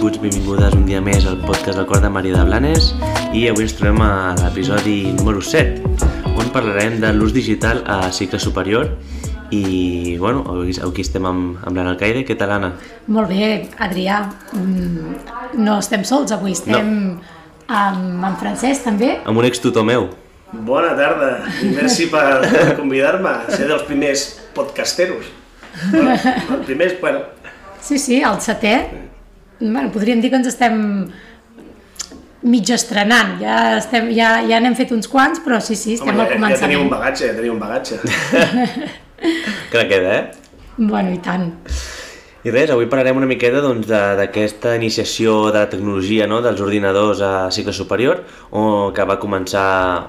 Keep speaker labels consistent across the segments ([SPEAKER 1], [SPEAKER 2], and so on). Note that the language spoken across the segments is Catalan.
[SPEAKER 1] benvinguts, benvingudes un dia més al podcast del cor de Maria de Blanes i avui ens trobem a l'episodi número 7 on parlarem de l'ús digital a cicle superior i bueno, avui, avui estem amb, amb l'Anna Alcaide. Què tal, Anna?
[SPEAKER 2] Molt bé, Adrià. Mm, No estem sols avui, estem amb en Francesc també.
[SPEAKER 1] Amb un ex tutor meu.
[SPEAKER 3] Bona tarda i merci per convidar-me a ser dels primers podcasteros. Bueno, els primers, bueno,
[SPEAKER 2] Sí, sí, el setè. Bueno, podríem dir que ens estem mig estrenant, ja, estem, ja, ja n'hem fet uns quants, però sí, sí, estem
[SPEAKER 3] home,
[SPEAKER 2] al
[SPEAKER 3] ja, ja
[SPEAKER 2] començament.
[SPEAKER 3] teniu un bagatge, ja teniu un bagatge.
[SPEAKER 1] Craqueda, eh?
[SPEAKER 2] Bueno, i tant.
[SPEAKER 1] I res, avui parlarem una miqueta doncs, d'aquesta iniciació de la tecnologia no? dels ordinadors a cicle superior, o que va començar,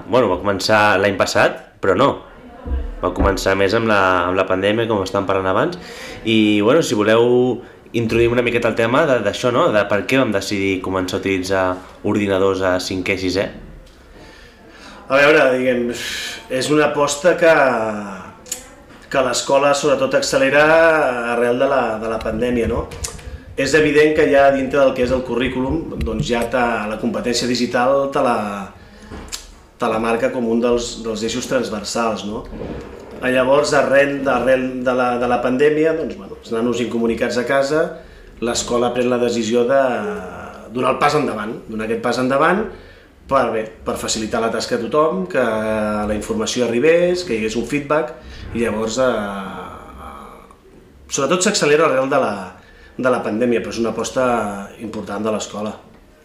[SPEAKER 1] bueno, va començar l'any passat, però no. Va començar més amb la, amb la pandèmia, com estàvem parlant abans, i bueno, si voleu introduir una miqueta el tema d'això, no? de per què vam decidir començar a utilitzar ordinadors a 5è i 6è.
[SPEAKER 3] A veure, diguem, és una aposta que, que l'escola sobretot accelera arrel de la, de la pandèmia, no? És evident que ja dintre del que és el currículum, doncs ja ta, la competència digital te la, te la marca com un dels, dels eixos transversals, no? Llavors, arrel, arrel de, la, de la pandèmia, doncs, bueno, els nanos incomunicats a casa, l'escola pren la decisió de donar el pas endavant, donar aquest pas endavant per, bé, per facilitar la tasca a tothom, que la informació arribés, que hi hagués un feedback, i llavors, eh, sobretot s'accelera arrel de la, de la pandèmia, però és una aposta important de l'escola.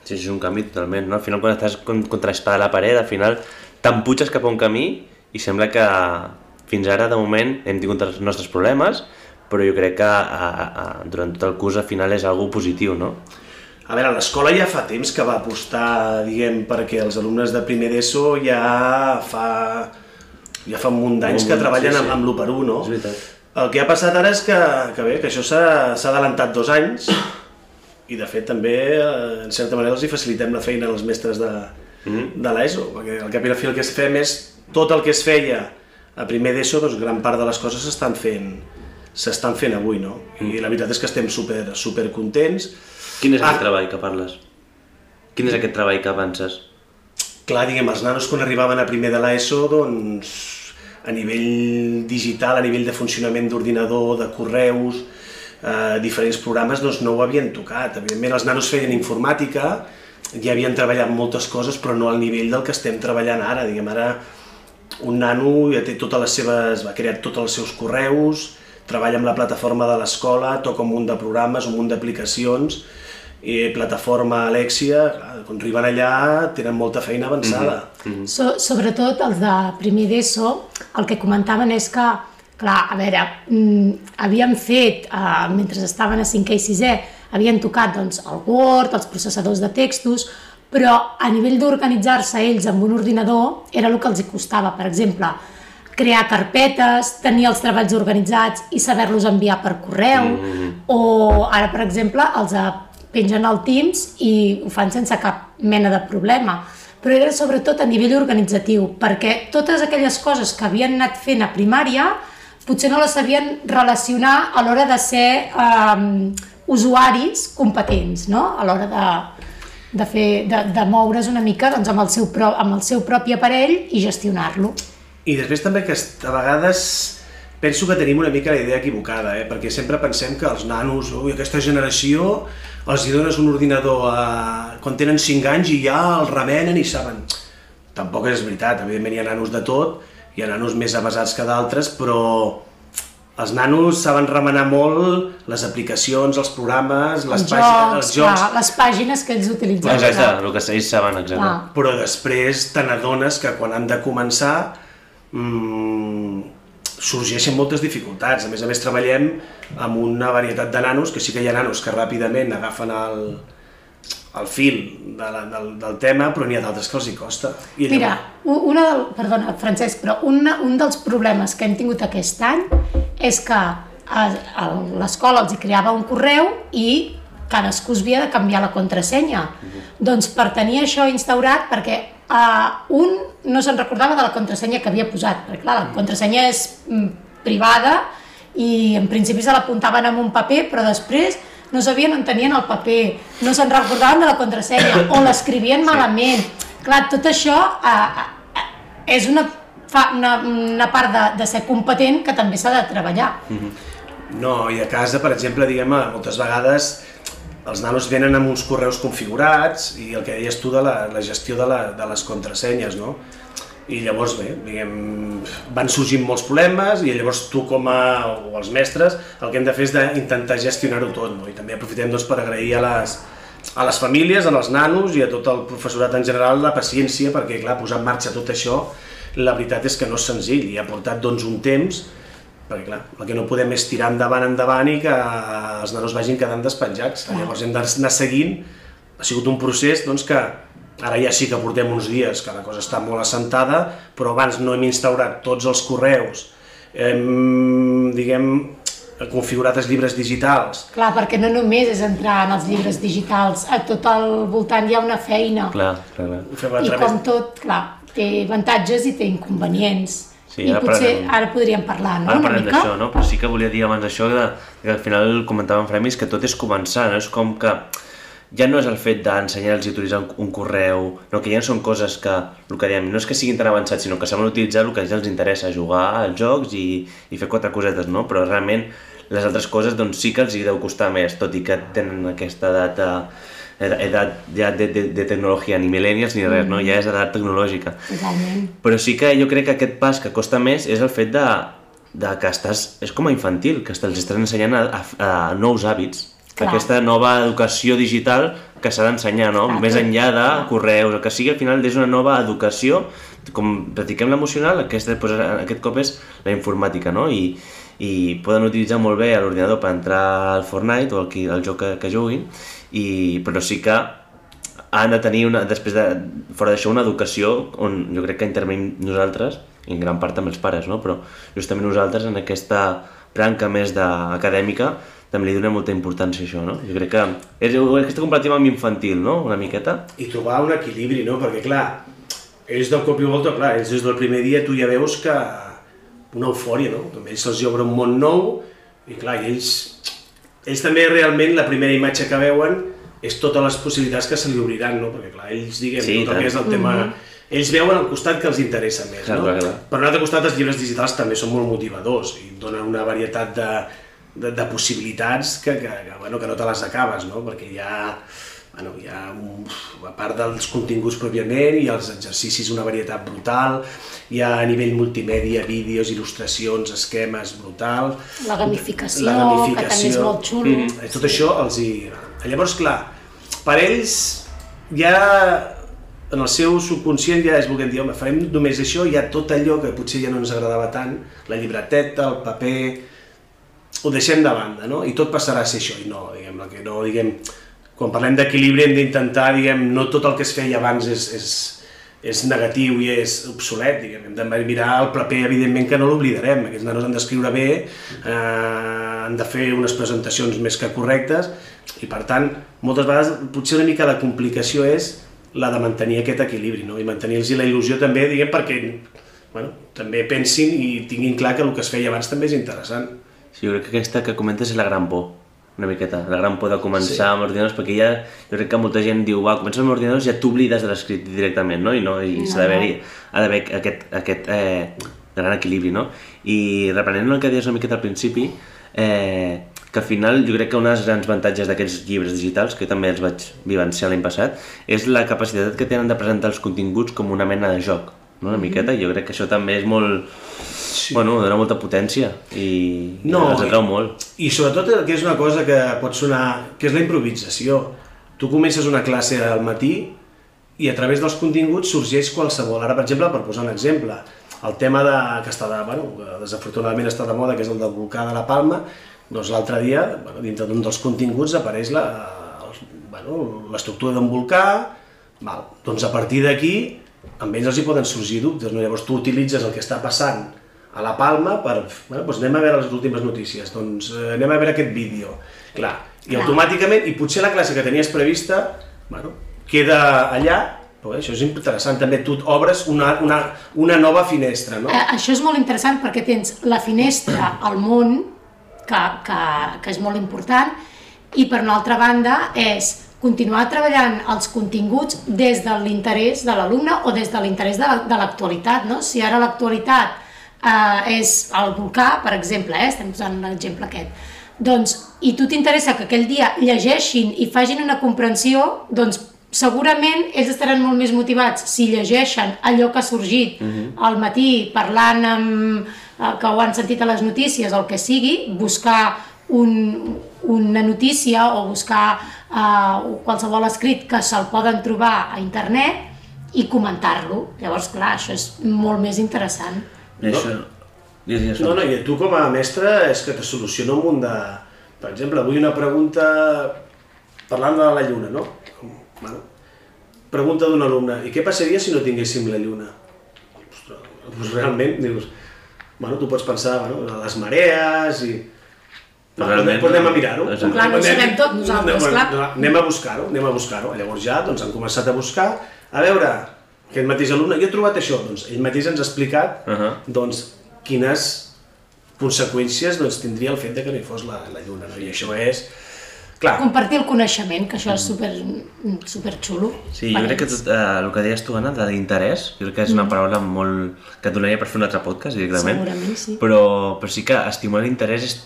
[SPEAKER 1] Sí, és un canvi totalment, no? Al final, quan estàs con- contra l'espada de la paret, al final t'emputxes cap a un camí i sembla que fins ara, de moment, hem tingut els nostres problemes, però jo crec que a, a, a, durant tot el curs al final és algo positiu, no?
[SPEAKER 3] A veure, l'escola ja fa temps que va apostar, diguem, perquè els alumnes de primer d'ESO ja fa, ja fa un munt d'anys que treballen
[SPEAKER 1] sí, sí.
[SPEAKER 3] amb, amb l'1 1, no?
[SPEAKER 1] És veritat.
[SPEAKER 3] El que ha passat ara és que, que bé, que això s'ha adelantat dos anys i de fet també, eh, en certa manera, els hi facilitem la feina als mestres de, de l'ESO, perquè al cap i a la fi el que es fem és tot el que es feia a primer d'ESO, doncs gran part de les coses s'estan fent s'estan fent avui, no? I la veritat és que estem super, super contents.
[SPEAKER 1] Quin és aquest
[SPEAKER 3] Ah.
[SPEAKER 1] treball que parles? Quin és aquest treball que avances?
[SPEAKER 3] Clar, diguem, els nanos quan arribaven a primer de l'ESO, doncs, a nivell digital, a nivell de funcionament d'ordinador, de correus, eh, diferents programes, doncs no ho havien tocat. Evidentment, els nanos feien informàtica, ja havien treballat moltes coses, però no al nivell del que estem treballant ara. Diguem, ara un nano ja té totes les seves, va crear tots els seus correus, treballa amb la plataforma de l'escola, toca un munt de programes, un munt d'aplicacions, i plataforma Alexia, quan arriben allà tenen molta feina avançada.
[SPEAKER 2] So, sobretot els de primer d'ESO, el que comentaven és que, clar, a veure, mm, havien fet, eh, mentre estaven a 5è i 6è, havien tocat doncs, el Word, els processadors de textos, però a nivell d'organitzar-se ells amb un ordinador era el que els hi costava. Per exemple, crear carpetes, tenir els treballs organitzats i saber-los enviar per correu, o ara, per exemple, els eh, pengen al Teams i ho fan sense cap mena de problema. Però era sobretot a nivell organitzatiu, perquè totes aquelles coses que havien anat fent a primària potser no les sabien relacionar a l'hora de ser eh, usuaris competents, no? a l'hora de, de, fer, de, de moure's una mica doncs, amb, el seu pro, amb el seu propi aparell i gestionar-lo.
[SPEAKER 3] I després també que a vegades penso que tenim una mica la idea equivocada, eh? perquè sempre pensem que els nanos, ui, aquesta generació, els hi dones un ordinador a... quan tenen 5 anys i ja el remenen i saben. Tampoc és veritat, evidentment hi ha nanos de tot, hi ha nanos més avasats que d'altres, però els nanos saben remenar molt les aplicacions, els programes, les
[SPEAKER 2] els
[SPEAKER 3] pàgines,
[SPEAKER 2] jocs,
[SPEAKER 3] els jocs,
[SPEAKER 2] clar, les pàgines que ells utilitzen.
[SPEAKER 1] Exacte, el que ells saben, exacte.
[SPEAKER 2] Clar.
[SPEAKER 3] però després te n'adones que quan han de començar mmm, sorgeixen moltes dificultats. A més a més treballem amb una varietat de nanos, que sí que hi ha nanos que ràpidament agafen el, el fil de la, del, del tema, però n'hi ha d'altres que els hi costa. I
[SPEAKER 2] Mira, una del, perdona, Francesc, però una, un dels problemes que hem tingut aquest any és que l'escola els hi creava un correu i cadascú es havia de canviar la contrasenya. Doncs per tenir això instaurat, perquè uh, un no se'n recordava de la contrasenya que havia posat, perquè clar, la contrasenya és mm, privada i en principi se l'apuntaven en un paper, però després no sabien on tenien el paper, no se'n recordaven de la contrasenya, o l'escrivien malament. Clar, tot això eh, eh, és una, fa, una, una part de, de ser competent que també s'ha de treballar.
[SPEAKER 3] No, i a casa, per exemple, diguem, eh, moltes vegades els nanos venen amb uns correus configurats i el que deies tu de la, la gestió de, la, de les contrasenyes, no? I llavors, bé, diguem, van sorgint molts problemes i llavors tu com a, o els mestres el que hem de fer és d'intentar gestionar-ho tot, no? I també aprofitem doncs, per agrair a les, a les famílies, als nanos i a tot el professorat en general la paciència perquè, clar, posar en marxa tot això la veritat és que no és senzill i ha portat doncs, un temps perquè clar, el que no podem és tirar endavant, endavant i que els nanos vagin quedant despenjats. Llavors hem d'anar seguint, ha sigut un procés doncs, que Ara ja sí que portem uns dies que la cosa està molt assentada, però abans no hem instaurat tots els correus, hem, diguem, configurat els llibres digitals.
[SPEAKER 2] Clar, perquè no només és entrar en els llibres digitals, a tot al voltant hi ha una feina.
[SPEAKER 1] Clar, clar, clar.
[SPEAKER 2] I
[SPEAKER 3] través-
[SPEAKER 2] com tot, clar, té avantatges i té inconvenients.
[SPEAKER 1] Sí,
[SPEAKER 2] I
[SPEAKER 1] ara
[SPEAKER 2] potser
[SPEAKER 1] parlarem.
[SPEAKER 2] ara podríem parlar, no?
[SPEAKER 1] Ara parlem d'això, no? Però sí que volia dir abans això que, que al final comentàvem Fremis que tot és començar, no? És com que ja no és el fet d'ensenyar-los i utilitzar un, un correu, no, que ja no són coses que, el que diem, no és que siguin tan avançats, sinó que saben utilitzar el que ja els interessa, jugar als jocs i, i fer quatre cosetes, no? Però realment les altres coses doncs sí que els hi deu costar més, tot i que tenen aquesta edat, eh, edat ja de, de, de tecnologia, ni millennials ni res, no? Ja és edat tecnològica.
[SPEAKER 2] Totalment.
[SPEAKER 1] Però sí que jo crec que aquest pas que costa més és el fet de, de que estàs, és com a infantil, que els estàs ensenyant a, a, a nous hàbits.
[SPEAKER 2] Clar.
[SPEAKER 1] Aquesta nova educació digital que s'ha d'ensenyar, no?
[SPEAKER 2] Clar,
[SPEAKER 1] Més enllà de correus, el que sigui, al final és una nova educació, com practiquem l'emocional, aquesta, doncs, aquest cop és la informàtica, no? I, i poden utilitzar molt bé l'ordinador per entrar al Fortnite o al, qui- al joc que, que juguin, i, però sí que han de tenir, una, després de, fora d'això, una educació on jo crec que intervenim nosaltres, i en gran part també els pares, no? però justament nosaltres en aquesta branca més de, acadèmica també li donem molta importància això, no? Jo crec que és aquesta comparativa amb infantil, no? Una miqueta.
[SPEAKER 3] i trobar un equilibri, no? Perquè, clar, ells del cop i volta, clar, ells des del primer dia tu ja veus que una eufòria, no? També ells se'ls obre un món nou i, clar, ells, ells també realment la primera imatge que veuen és totes les possibilitats que se li obriran, no? Perquè, clar, ells, diguem,
[SPEAKER 1] Sí,
[SPEAKER 3] tot el que és el tema... Ells veuen el costat que els interessa més,
[SPEAKER 1] Clar,
[SPEAKER 3] no?
[SPEAKER 1] clar, clar.
[SPEAKER 3] Per un altre costat, els llibres digitals també són molt motivadors i donen una varietat de, de, de possibilitats que, que, que, bueno, que no te les acabes, no? Perquè hi ha, bueno, hi ha un, a part dels continguts pròpiament, ha els exercicis, una varietat brutal, hi ha a nivell multimèdia, vídeos, il·lustracions, esquemes, brutal.
[SPEAKER 2] La gamificació, que també és molt xulo.
[SPEAKER 3] Mm. Tot això els hi... Llavors, clar, per ells ja en el seu subconscient ja és volguem dir, home, farem només això, hi ha tot allò que potser ja no ens agradava tant, la llibreteta, el paper, ho deixem de banda, no? I tot passarà a ser això, i no, diguem, que no, diguem, quan parlem d'equilibri hem d'intentar, diguem, no tot el que es feia abans és, és, és negatiu i és obsolet, diguem, hem de mirar el paper, evidentment que no l'oblidarem, aquests nanos han d'escriure bé, eh, han de fer unes presentacions més que correctes, i per tant, moltes vegades potser una mica la complicació és la de mantenir aquest equilibri, no? i mantenir-los la il·lusió també, diguem, perquè bueno, també pensin i tinguin clar que el que es feia abans també és interessant.
[SPEAKER 1] Sí, jo crec que aquesta que comentes és la gran por, una miqueta, la gran por de començar
[SPEAKER 3] Sí.
[SPEAKER 1] amb ordinadors, perquè ja, jo crec que molta gent diu, va, comença amb ordinadors i ja t'oblides de l'escrit directament, no? I, no, i
[SPEAKER 2] No,
[SPEAKER 1] s'ha d'haver-hi,
[SPEAKER 2] no.
[SPEAKER 1] ha d'haver aquest, aquest eh, gran equilibri, no? I reprenent el que deies una miqueta al principi, eh, que al final jo crec que un dels grans avantatges d'aquests llibres digitals, que també els vaig vivenciar l'any passat, és la capacitat que tenen de presentar els continguts com una mena de joc, no? una miqueta, i jo crec que això també és molt... Sí. Bueno, dona molta potència i
[SPEAKER 3] No,
[SPEAKER 1] els atrau molt.
[SPEAKER 3] I sobretot el que és una cosa que pot sonar, que és la improvisació. Tu comences una classe al matí i a través dels continguts sorgeix qualsevol. Ara, per exemple, per posar un exemple, el tema de, que està de, bueno, que desafortunadament està de moda, que és el del volcà de la Palma, doncs l'altre dia, bueno, dintre d'un dels continguts apareix la, bueno, l'estructura d'un volcà, val. doncs a partir d'aquí amb ells els hi poden sorgir dubtes, no? llavors tu utilitzes el que està passant a la Palma per, bueno, doncs anem a veure les últimes notícies, doncs eh, anem a veure aquest vídeo, clar, i
[SPEAKER 2] Clar.
[SPEAKER 3] automàticament, i potser la classe que tenies prevista, bueno, queda allà, però això és interessant, també tu obres una, una, una nova finestra, no?
[SPEAKER 2] Eh, això és molt interessant perquè tens la finestra al món, que, que, que és molt important, i per una altra banda és continuar treballant els continguts des de l'interès de l'alumne o des de l'interès de la- de l'actualitat, no? Si ara l'actualitat eh, és el volcà, per exemple, eh, estem posant l'exemple aquest, doncs, i tu t'interessa que aquell dia llegeixin i facin una comprensió, doncs segurament ells estaran molt més motivats si llegeixen allò que ha sorgit al matí parlant amb, eh, que ho han sentit a les notícies el que sigui, buscar un, una notícia o buscar eh, qualsevol escrit que se'l poden trobar a internet i comentar-lo. Llavors, clar, això és molt més interessant.
[SPEAKER 1] No. Això... Digues, digues.
[SPEAKER 3] No, no, i tu com a mestre és que te soluciona un munt de... Per exemple, avui una pregunta parlant de la lluna, no? Bueno, pregunta d'un alumne, i què passaria si no tinguéssim la lluna? Ostres, doncs realment, dius, bueno, tu pots pensar, bueno, les marees i... Va,
[SPEAKER 1] Realment,
[SPEAKER 3] Realment, anem a mirar-ho.
[SPEAKER 2] Clar, no ho sabem tot nosaltres,
[SPEAKER 3] Anem-
[SPEAKER 2] clar.
[SPEAKER 3] Anem a buscar-ho, anem a buscar-ho. Llavors ja doncs, han començat a buscar, a veure, aquest mateix alumne, jo he trobat això, doncs ell mateix ens ha explicat
[SPEAKER 1] Uh -huh.
[SPEAKER 3] doncs, quines conseqüències doncs, tindria el fet de que no hi fos la, la lluna. No? I això és... Clar,
[SPEAKER 2] Compartir el coneixement, que això és super, super xulo.
[SPEAKER 1] Sí, jo crec que tot, eh, el que deies tu, Anna, de l'interès, jo crec que és una paraula molt... que et donaria per fer un altre podcast, directament.
[SPEAKER 2] Segurament, sí.
[SPEAKER 1] Però, però sí que estimular l'interès és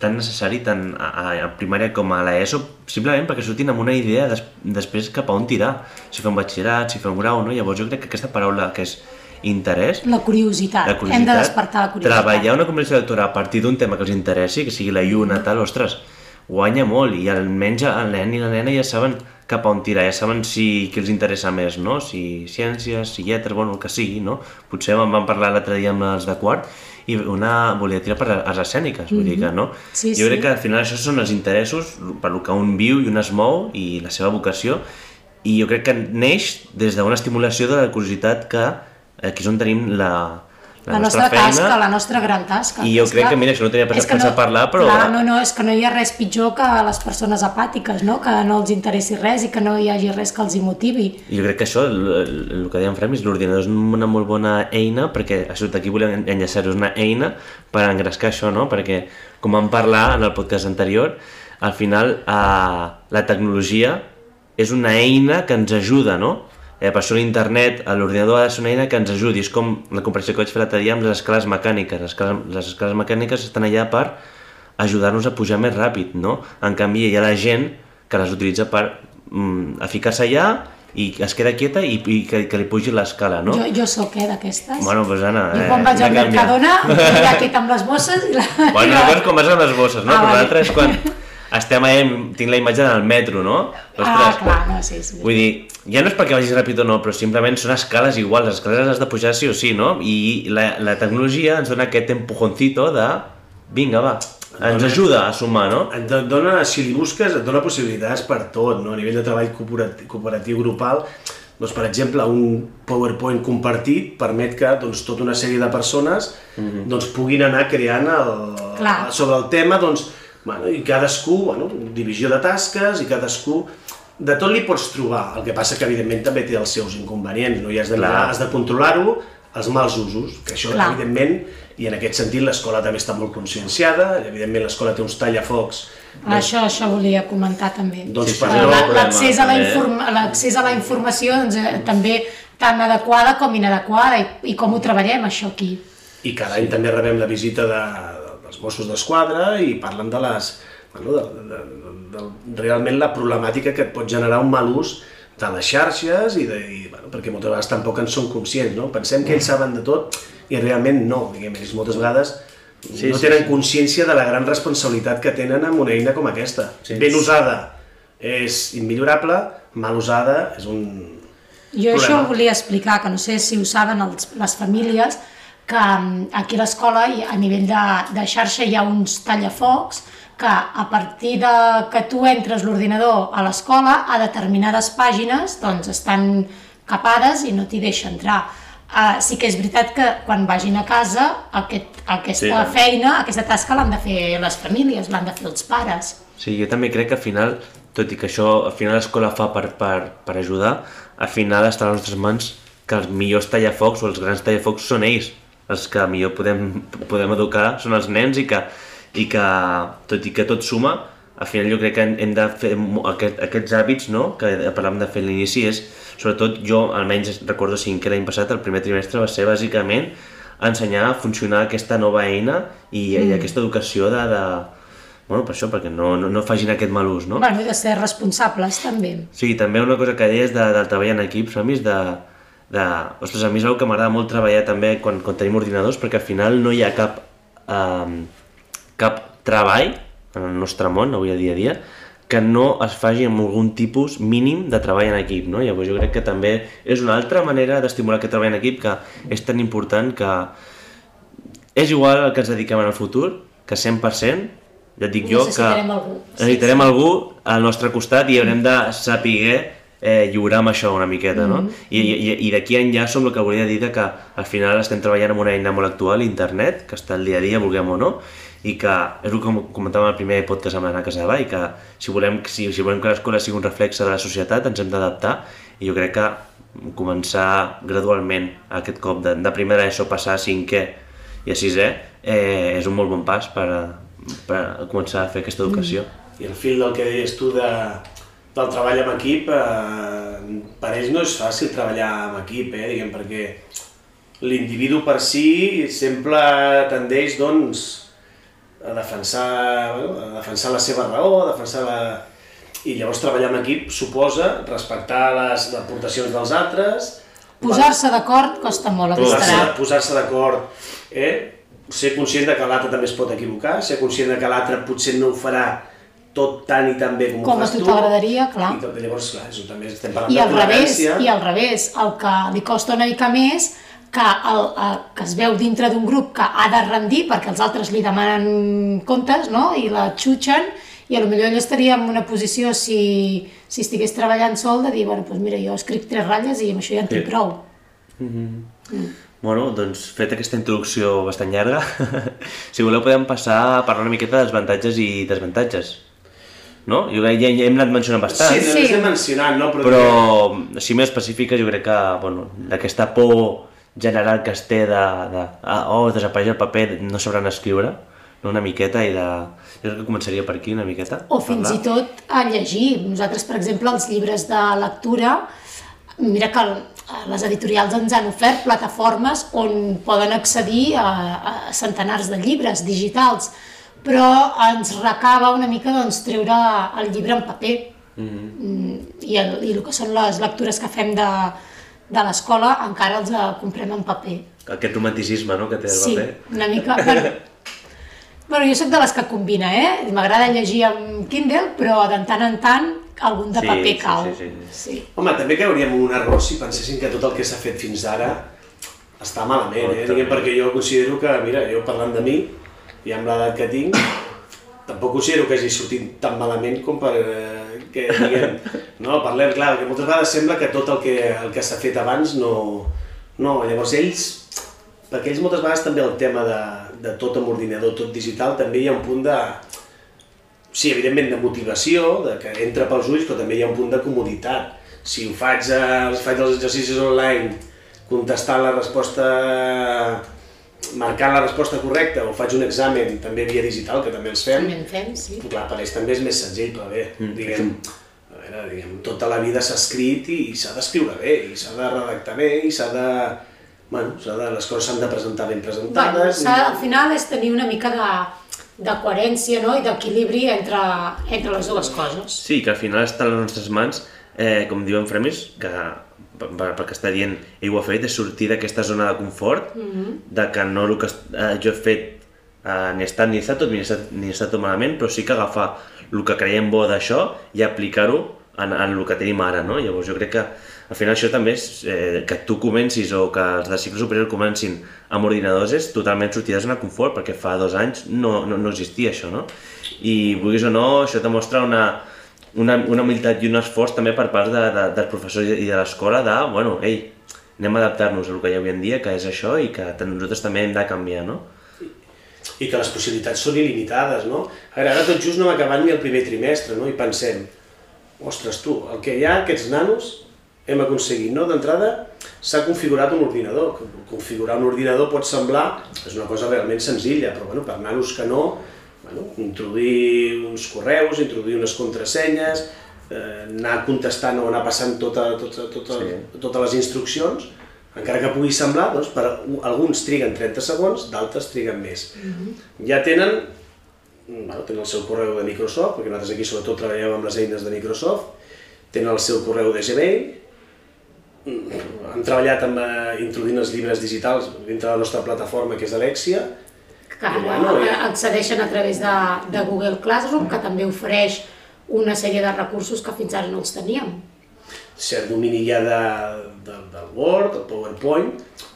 [SPEAKER 1] tan necessari tant a, a, primària com a l'ESO, simplement perquè sortin amb una idea des, després cap a on tirar. Si fem batxillerat, si fem grau, no? Llavors jo crec que aquesta paraula que és interès,
[SPEAKER 2] La curiositat.
[SPEAKER 1] la curiositat,
[SPEAKER 2] Hem de despertar la curiositat.
[SPEAKER 1] treballar una conversació lectora a partir d'un tema que els interessi, que sigui la lluna, tal, ostres, guanya molt i almenys el nen i la nena ja saben cap a on tirar, ja saben si què els interessa més, no? Si ciències, si lletres, bueno, el que sigui, no? Potser en vam parlar l'altre dia amb els de quart i una volia tirar per arts escèniques, vull dir que, no?
[SPEAKER 2] Sí,
[SPEAKER 1] jo crec
[SPEAKER 2] sí.
[SPEAKER 1] que al final això són els interessos per lo que un viu i un es mou i la seva vocació i jo crec que neix des d'una estimulació de la curiositat que aquí és on tenim la,
[SPEAKER 2] La, nostra, tasca, la nostra gran tasca.
[SPEAKER 1] I jo
[SPEAKER 2] És
[SPEAKER 1] crec
[SPEAKER 2] clar,
[SPEAKER 1] que, mira, això no tenia pensat pensar parlar, però-
[SPEAKER 2] Clar, no, no, és que no hi ha res pitjor que les persones apàtiques, no? Que no els interessi res i que no hi hagi res que els hi motivi.
[SPEAKER 1] Jo crec que això, el, el, que dèiem Frem, és l'ordinador és una molt bona eina, perquè això d'aquí volem enllaçar-ho, una eina per engrescar això, no? Perquè, com vam parlar en el podcast anterior, al final eh, la tecnologia és una eina que ens ajuda, no? Eh, per això l'internet, l'ordinador ha de ser una eina que ens ajudi. És com la comparació que vaig fer l'altre dia amb les escales mecàniques. Les escales, les escales mecàniques estan allà per ajudar-nos a pujar més ràpid, no? En canvi, hi ha la gent que les utilitza per mm, a ficar-se allà i es queda quieta i, i que, que li pugi l'escala, no?
[SPEAKER 2] Jo, jo sóc, eh, d'aquestes.
[SPEAKER 1] Bueno, doncs Anna...
[SPEAKER 2] jo quan vaig al. Mercadona, ja quiet amb les bosses i la...
[SPEAKER 1] Bueno, és quan vas amb les bosses, no?
[SPEAKER 2] Ah,
[SPEAKER 1] Però
[SPEAKER 2] vale.
[SPEAKER 1] l'altra és quan estem allà, tinc la imatge del metro, no?
[SPEAKER 2] Ah, clar, no, sí, sí.
[SPEAKER 1] Vull dir, ja no és perquè vagis ràpid o no, però simplement són escales iguals, les escales les has de pujar sí o sí, no? I la, la tecnologia ens dona aquest empujoncito de... Vinga, va, ens ajuda a sumar, no?
[SPEAKER 3] et do- dona, si li busques, et dona possibilitats per tot, no? a nivell de treball cooperatiu, cooperatiu grupal, doncs, per exemple, un PowerPoint compartit permet que doncs, tota una sèrie de persones doncs, puguin anar creant el,
[SPEAKER 2] Clar.
[SPEAKER 3] sobre el tema, doncs, bueno, i cadascú, bueno, divisió de tasques, i cadascú de tot li pots trobar, el que passa que evidentment també té els seus inconvenients, no? i has de, mirar, has de controlar-ho, els mals usos, que això
[SPEAKER 2] Clar.
[SPEAKER 3] evidentment, i en aquest sentit l'escola també està molt conscienciada, evidentment l'escola té uns tallafocs
[SPEAKER 2] Això, això volia comentar també.
[SPEAKER 3] Doncs
[SPEAKER 1] Sí,
[SPEAKER 2] L'accés a, la a la informació doncs, eh, també tan adequada com inadequada i, i com ho treballem això aquí.
[SPEAKER 3] I cada any també rebem la visita de, dels Mossos d'Esquadra i parlen de les... Bueno, de, de, de, de, realment la problemàtica que et pot generar un mal ús de les xarxes i, de, i bueno, perquè moltes vegades tampoc en són conscients, no? Pensem que ells saben de tot i realment no, diguem, ells moltes vegades
[SPEAKER 1] Sí,
[SPEAKER 3] no
[SPEAKER 1] sí,
[SPEAKER 3] tenen
[SPEAKER 1] sí.
[SPEAKER 3] consciència de la gran responsabilitat que tenen amb una eina com aquesta.
[SPEAKER 1] Sí.
[SPEAKER 3] Ben usada és immillorable, mal usada és un...
[SPEAKER 2] Jo això
[SPEAKER 3] Problema.
[SPEAKER 2] ho volia explicar, que no sé si ho saben els, les famílies, que mm, aquí a l'escola, a nivell de, de xarxa, hi ha uns tallafocs que a partir de que tu entres l'ordinador a l'escola, a determinades pàgines doncs estan capades i no t'hi deixa entrar. Uh, sí que és veritat que quan vagin a casa aquest, aquesta
[SPEAKER 1] Sí.
[SPEAKER 2] feina, aquesta tasca l'han de fer les famílies, l'han de fer els pares.
[SPEAKER 1] Sí, jo també crec que al final, tot i que això al final l'escola fa per, per, per ajudar, al final està a les nostres mans que els millors tallafocs o els grans tallafocs són ells. Els que millor podem, podem educar són els nens i que, i que tot i que tot suma, al final jo crec que hem de fer aquest, aquests hàbits, no?, que parlàvem de fer a l'inici, és, sobretot jo, almenys recordo que l'any passat, el primer trimestre va ser bàsicament ensenyar a funcionar aquesta nova eina i, mm. i aquesta educació de, de, bueno, per això, perquè no, no, no facin aquest mal ús, no?
[SPEAKER 2] Bueno, i de ser responsables, també.
[SPEAKER 1] Sí, també una cosa que deies de, del treball en mi és de, de... Ostres, a mi és una que m'agrada molt treballar també quan, quan tenim ordinadors, perquè al final no hi ha cap, um, cap treball en el nostre món, avui a dia a dia, que no es faci amb algun tipus mínim de treball en equip, no? Llavors jo crec que també és una altra manera d'estimular aquest treball en equip que és tan important que és igual el que ens dediquem en el futur, que 100%, ja et dic jo, que
[SPEAKER 2] algú.
[SPEAKER 1] necessitarem sí, sí. algú al nostre costat i haurem de saber eh, lliurar amb això una miqueta, no? Mm -hmm. I, i, i d'aquí enllà som el que volia dir que al final estem treballant amb una eina molt actual, internet, que està al dia a dia, vulguem o no, i que és el que comentàvem al primer podcast amb l'Anna Casabà i que si volem, si, si volem que l'escola sigui un reflexe de la societat ens hem d'adaptar i jo crec que començar gradualment aquest cop de, de primera ESO passar a cinquè i a sisè eh, és un molt bon pas per, per començar a fer aquesta educació.
[SPEAKER 3] Mm. I el fil del que deies tu de, del treball amb equip, eh, per ells no és fàcil treballar amb equip, eh, diguem, perquè l'individu per si sempre tendeix doncs, a defensar, bueno, a defensar la seva raó, a defensar la... I llavors treballar en equip suposa respectar les aportacions dels altres...
[SPEAKER 2] Posar-se d'acord costa molt,
[SPEAKER 3] Posar-se posar d'acord, eh? ser conscient de que l'altre també es pot equivocar, ser conscient de que l'altre potser no ho farà tot tan i tan bé com,
[SPEAKER 2] com
[SPEAKER 3] ho fas
[SPEAKER 2] tu. Com a tu t'agradaria, clar.
[SPEAKER 3] I tot, llavors, clar, això també estem parlant
[SPEAKER 2] I al revés, I al revés, el que li costa una mica més que, el, el, que es veu dintre d'un grup que ha de rendir perquè els altres li demanen comptes no? i la xutxen i a lo millor ell estaria en una posició si, si estigués treballant sol de dir, bueno, doncs mira, jo escric tres ratlles i amb això ja en tinc sí. prou.
[SPEAKER 1] Mm -hmm. mm. Bueno, doncs fet aquesta introducció bastant llarga, si voleu podem passar a parlar una miqueta dels avantatges i desavantatges. No? Jo crec que ja, hem anat mencionant bastant.
[SPEAKER 3] Sí, sí. hem mencionat, no?
[SPEAKER 1] Però, però així més específica jo crec que, bueno, d'aquesta por general que es té de, de ah, oh, desapareix el paper, no sabran escriure, no? una miqueta i de... Jo crec que començaria per aquí una miqueta.
[SPEAKER 2] O fins i tot a llegir. Nosaltres, per exemple, els llibres de lectura, mira que les editorials ens han ofert plataformes on poden accedir a, a centenars de llibres digitals, però ens recava una mica doncs, treure el llibre en paper. Mhm. Mm -hmm. I, el, I el que són les lectures que fem de, de l'escola encara els comprem en paper.
[SPEAKER 1] Aquest romanticisme no, que té el
[SPEAKER 2] sí,
[SPEAKER 1] paper.
[SPEAKER 2] Sí, una mica... Bueno, bueno, jo sóc de les que combina, eh? M'agrada llegir amb Kindle, però de tant en tant algun de
[SPEAKER 1] sí,
[SPEAKER 2] paper cau.
[SPEAKER 1] Sí, sí, sí. sí.
[SPEAKER 3] Home, també cauríem un error si pensessin que tot el que s'ha fet fins ara està malament, eh? Diguem, perquè jo considero que, mira, jo parlant de mi, i amb l'edat que tinc, tampoc considero que hagi sortit tan malament com per eh, que diguem, no, parlem, clar, que moltes vegades sembla que tot el que, el que s'ha fet abans no, no, llavors ells, perquè ells moltes vegades també el tema de, de tot amb ordinador, tot digital, també hi ha un punt de, sí, evidentment de motivació, de que entra pels ulls, però també hi ha un punt de comoditat. Si ho faig, eh, faig els exercicis online, contestar la resposta marcant la resposta correcta o faig un examen també via digital, que també els fem.
[SPEAKER 2] També en fem, sí.
[SPEAKER 3] Clar, per ells també és més senzill, però bé, mm, diguem, a veure, diguem, tota la vida s'ha escrit i, i s'ha d'escriure bé, i s'ha de redactar bé, i s'ha de... Bueno, de, les coses s'han de presentar ben presentades.
[SPEAKER 2] Bueno, i... al final és tenir una mica de, de coherència no? i d'equilibri entre, entre les dues coses.
[SPEAKER 1] Sí, que al final està a les nostres mans, eh, com diuen Fremis, que perquè està dient ell ho ha fet, és sortir d'aquesta zona de confort, mm -hmm. de que no el que eh, jo he fet eh, ni està ni està tot ni està, ni està tot malament, però sí que agafar el que creiem bo d'això i aplicar-ho en, en el que tenim ara, no? Llavors jo crec que al final això també és eh, que tu comencis o que els de cicle superior comencin amb ordinadors és totalment sortir de zona de confort, perquè fa dos anys no, no, no existia això, no? I vulguis o no, això te mostra una, una, una humilitat i un esforç també per part de, de, dels professors i de l'escola de, bueno, ei, anem a adaptar-nos al que hi ha avui en dia, que és això, i que nosaltres també hem de canviar, no?
[SPEAKER 3] I que les possibilitats són il·limitades, no? A veure, ara tot just no hem acabat ni el primer trimestre, no? I pensem, ostres tu, el que hi ha, aquests nanos, hem aconseguit, no? D'entrada, s'ha configurat un ordinador. Configurar un ordinador pot semblar, és una cosa realment senzilla, però bueno, per nanos que no, bueno, introduir uns correus, introduir unes contrasenyes, eh, anar contestant o anar passant tota, tota, tota,
[SPEAKER 1] Sí.
[SPEAKER 3] totes les instruccions, encara que pugui semblar, doncs, per, alguns triguen 30 segons, d'altres triguen més. Ja tenen, bueno, tenen el seu correu de Microsoft, perquè nosaltres aquí sobretot treballem amb les eines de Microsoft, tenen el seu correu de Gmail, Mm, han treballat amb eh, introduint els llibres digitals dintre de la nostra plataforma, que és Alexia,
[SPEAKER 2] que ara
[SPEAKER 3] Bueno, ja.
[SPEAKER 2] accedeixen a través de, de Google Classroom, que també ofereix una sèrie de recursos que fins ara no els teníem.
[SPEAKER 3] cert domini ja de, de, del Word, el PowerPoint,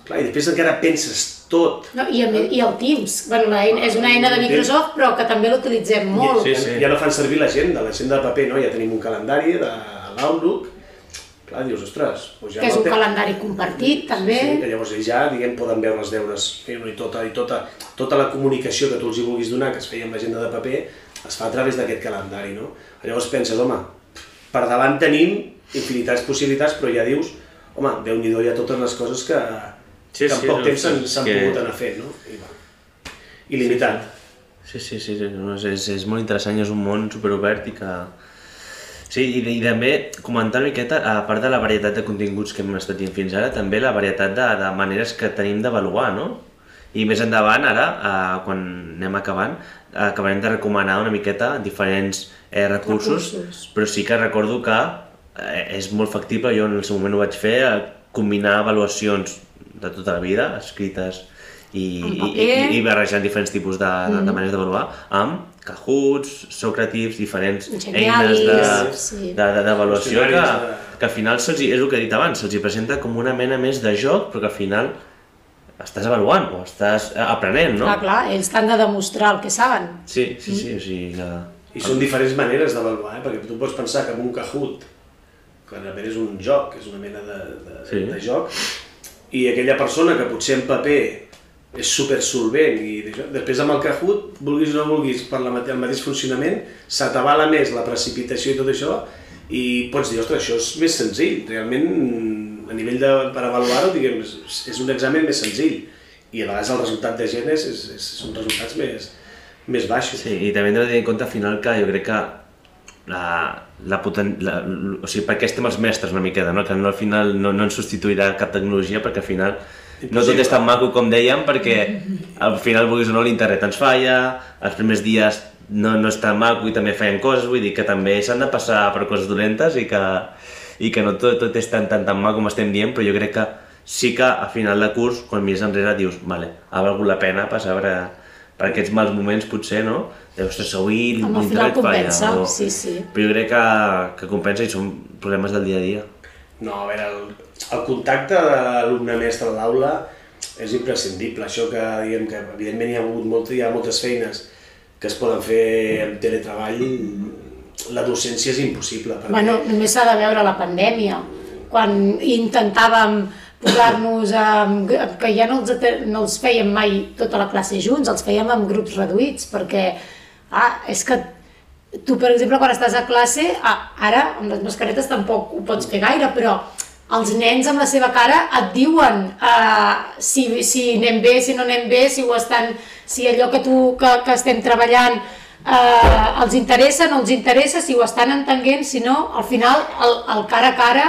[SPEAKER 3] clar, i després encara penses tot.
[SPEAKER 2] No, i, a més- I el Teams, bueno, la eina, és una eina de Microsoft, però que també l'utilitzem molt.
[SPEAKER 1] Sí, sí.
[SPEAKER 3] ja no fan servir l'agenda, l'agenda de paper, no? Ja tenim un calendari de l'Outlook, clar, dius, ostres, doncs ja
[SPEAKER 2] que és un calendari compartit, també.
[SPEAKER 3] Sí, que llavors ells ja, diguem, poden veure els deures, fer-ho i tota, i tota, tota la comunicació que tu els hi vulguis donar, que es feia amb l'agenda de paper, es fa a través d'aquest calendari, no? Llavors penses, home, per davant tenim infinitats possibilitats, però ja dius, home, déu nhi hi ha totes les coses que,
[SPEAKER 1] Sí,
[SPEAKER 3] que en
[SPEAKER 1] sí,
[SPEAKER 3] poc
[SPEAKER 1] no,
[SPEAKER 3] temps s'han
[SPEAKER 1] que-
[SPEAKER 3] pogut anar fent, no? I, va. Il·limitat.
[SPEAKER 1] Sí, sí, sí, sí no, és, és, és molt interessant és un món superobert i que... Sí, i, i també comentar una miqueta, a part de la varietat de continguts que hem estat dient fins ara, també la varietat de, de maneres que tenim d'avaluar, no? I més endavant, ara, eh, quan anem acabant, acabarem de recomanar una miqueta diferents eh, recursos,
[SPEAKER 2] Recursos.
[SPEAKER 1] però sí que recordo que eh, és molt factible, jo en el seu moment ho vaig fer, eh, combinar avaluacions de tota la vida, escrites i, i, i, barrejant diferents tipus de, de, de maneres d'avaluar amb Cahoots, Socrative, diferents
[SPEAKER 2] Genialis,
[SPEAKER 1] eines de-
[SPEAKER 2] sí.
[SPEAKER 1] de- de- d'avaluació que, que al final se'ls, hi- és el que he dit abans, se'ls presenta com una mena més de joc, però que al final estàs avaluant o estàs aprenent, no?
[SPEAKER 2] Clar, clar, ells t'han de demostrar el que saben.
[SPEAKER 1] Sí, sí, sí, o sigui que...
[SPEAKER 3] I són diferents maneres d'avaluar, eh? perquè tu pots pensar que amb un Kahoot, clarament és un joc, és una mena de, de,
[SPEAKER 1] Sí.
[SPEAKER 3] de joc, i aquella persona que potser en paper és super solvent i després amb el Kahoot, vulguis o no vulguis, per la, el mateix funcionament, s'atavala més la precipitació i tot això, i pots dir, ostres, això és més senzill, realment a nivell de, per avaluar-ho, diguem, és, és un examen més senzill, i a vegades el resultat de gent és, és, és, són resultats més, més baixos.
[SPEAKER 1] Sí, i també hem de tenir en compte al final que jo crec que la, la poten... La, o sigui, per què estem els mestres una miqueta, no? Que no, al final no, no ens substituirà cap tecnologia perquè al final no tot és tan maco com dèiem perquè al final, vulguis o no, l'internet ens falla, els primers dies no, no és tan maco i també feien coses, vull dir que també s'han de passar per coses dolentes i que, i que no tot, tot és tan, tan, tan maco com estem dient, però jo crec que sí que a final de curs, quan mires enrere, dius, vale, ha valgut la pena passar per, per aquests mals moments, potser, no? De, ostres, avui l'internet falla.
[SPEAKER 2] sí, sí.
[SPEAKER 1] Però jo crec que, que compensa i són problemes del dia a dia.
[SPEAKER 3] No, a veure, el, el contacte de l'alumne-mestre a l'aula és imprescindible. Això que diguem que evidentment hi ha, hagut molt, hi ha moltes feines que es poden fer en teletreball, la docència és impossible. Perquè...
[SPEAKER 2] Bueno, només s'ha de veure la pandèmia, quan intentàvem posar-nos amb... que ja no els, no els fèiem mai tota la classe junts, els fèiem en grups reduïts, perquè ah, és que tu, per exemple, quan estàs a classe, ah, ara amb les mascaretes tampoc ho pots fer gaire, però els nens amb la seva cara et diuen uh, si, si anem bé, si no anem bé, si ho estan, si allò que tu que, que estem treballant uh, els interessa, no els interessa, si ho estan entenent, si no, al final el, el cara a cara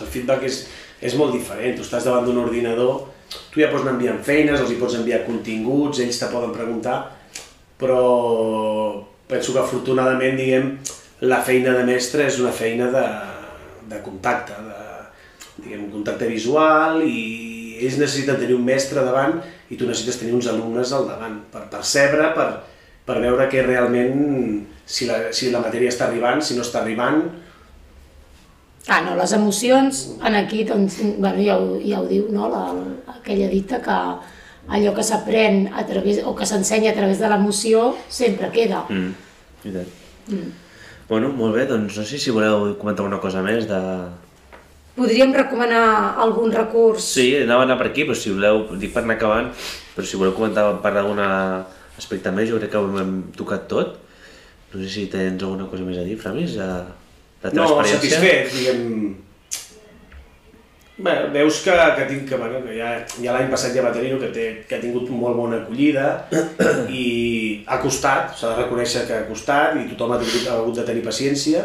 [SPEAKER 3] El feedback és, és molt diferent. Tu estàs davant d'un ordinador, tu ja pots anar enviant feines, els hi pots enviar continguts, ells te poden preguntar, però penso que afortunadament, diguem, la feina de mestre és una feina de, de contacte, de, diguem, contacte visual i ells necessiten tenir un mestre davant i tu necessites tenir uns alumnes al davant per percebre, per, per veure que realment si la, si la matèria està arribant, si no està arribant,
[SPEAKER 2] Ah, no, les emocions, en aquí, doncs, bueno, ja, ho, ja ho diu, no?, la, aquella dita que allò que s'aprèn a través, o que s'ensenya a través de l'emoció, sempre queda.
[SPEAKER 1] Mm, veritat. Mm. Bueno, molt bé, doncs no sé si voleu comentar una cosa més de...
[SPEAKER 2] Podríem recomanar algun recurs?
[SPEAKER 1] Sí, anava a anar per aquí, però si voleu, dic per anar acabant, però si voleu comentar per d'algun aspecte més, jo crec que ho hem tocat tot. No sé si tens alguna cosa més a dir, Framis, de la teva
[SPEAKER 3] no,
[SPEAKER 1] experiència.
[SPEAKER 3] satisfet, diguem... Bé, veus que, que, tinc, que, bueno, que ja, ja l'any passat ja va tenir que, té, que ha tingut molt bona acollida i ha costat, s'ha de reconèixer que ha costat i tothom ha, tingut, ha hagut de tenir paciència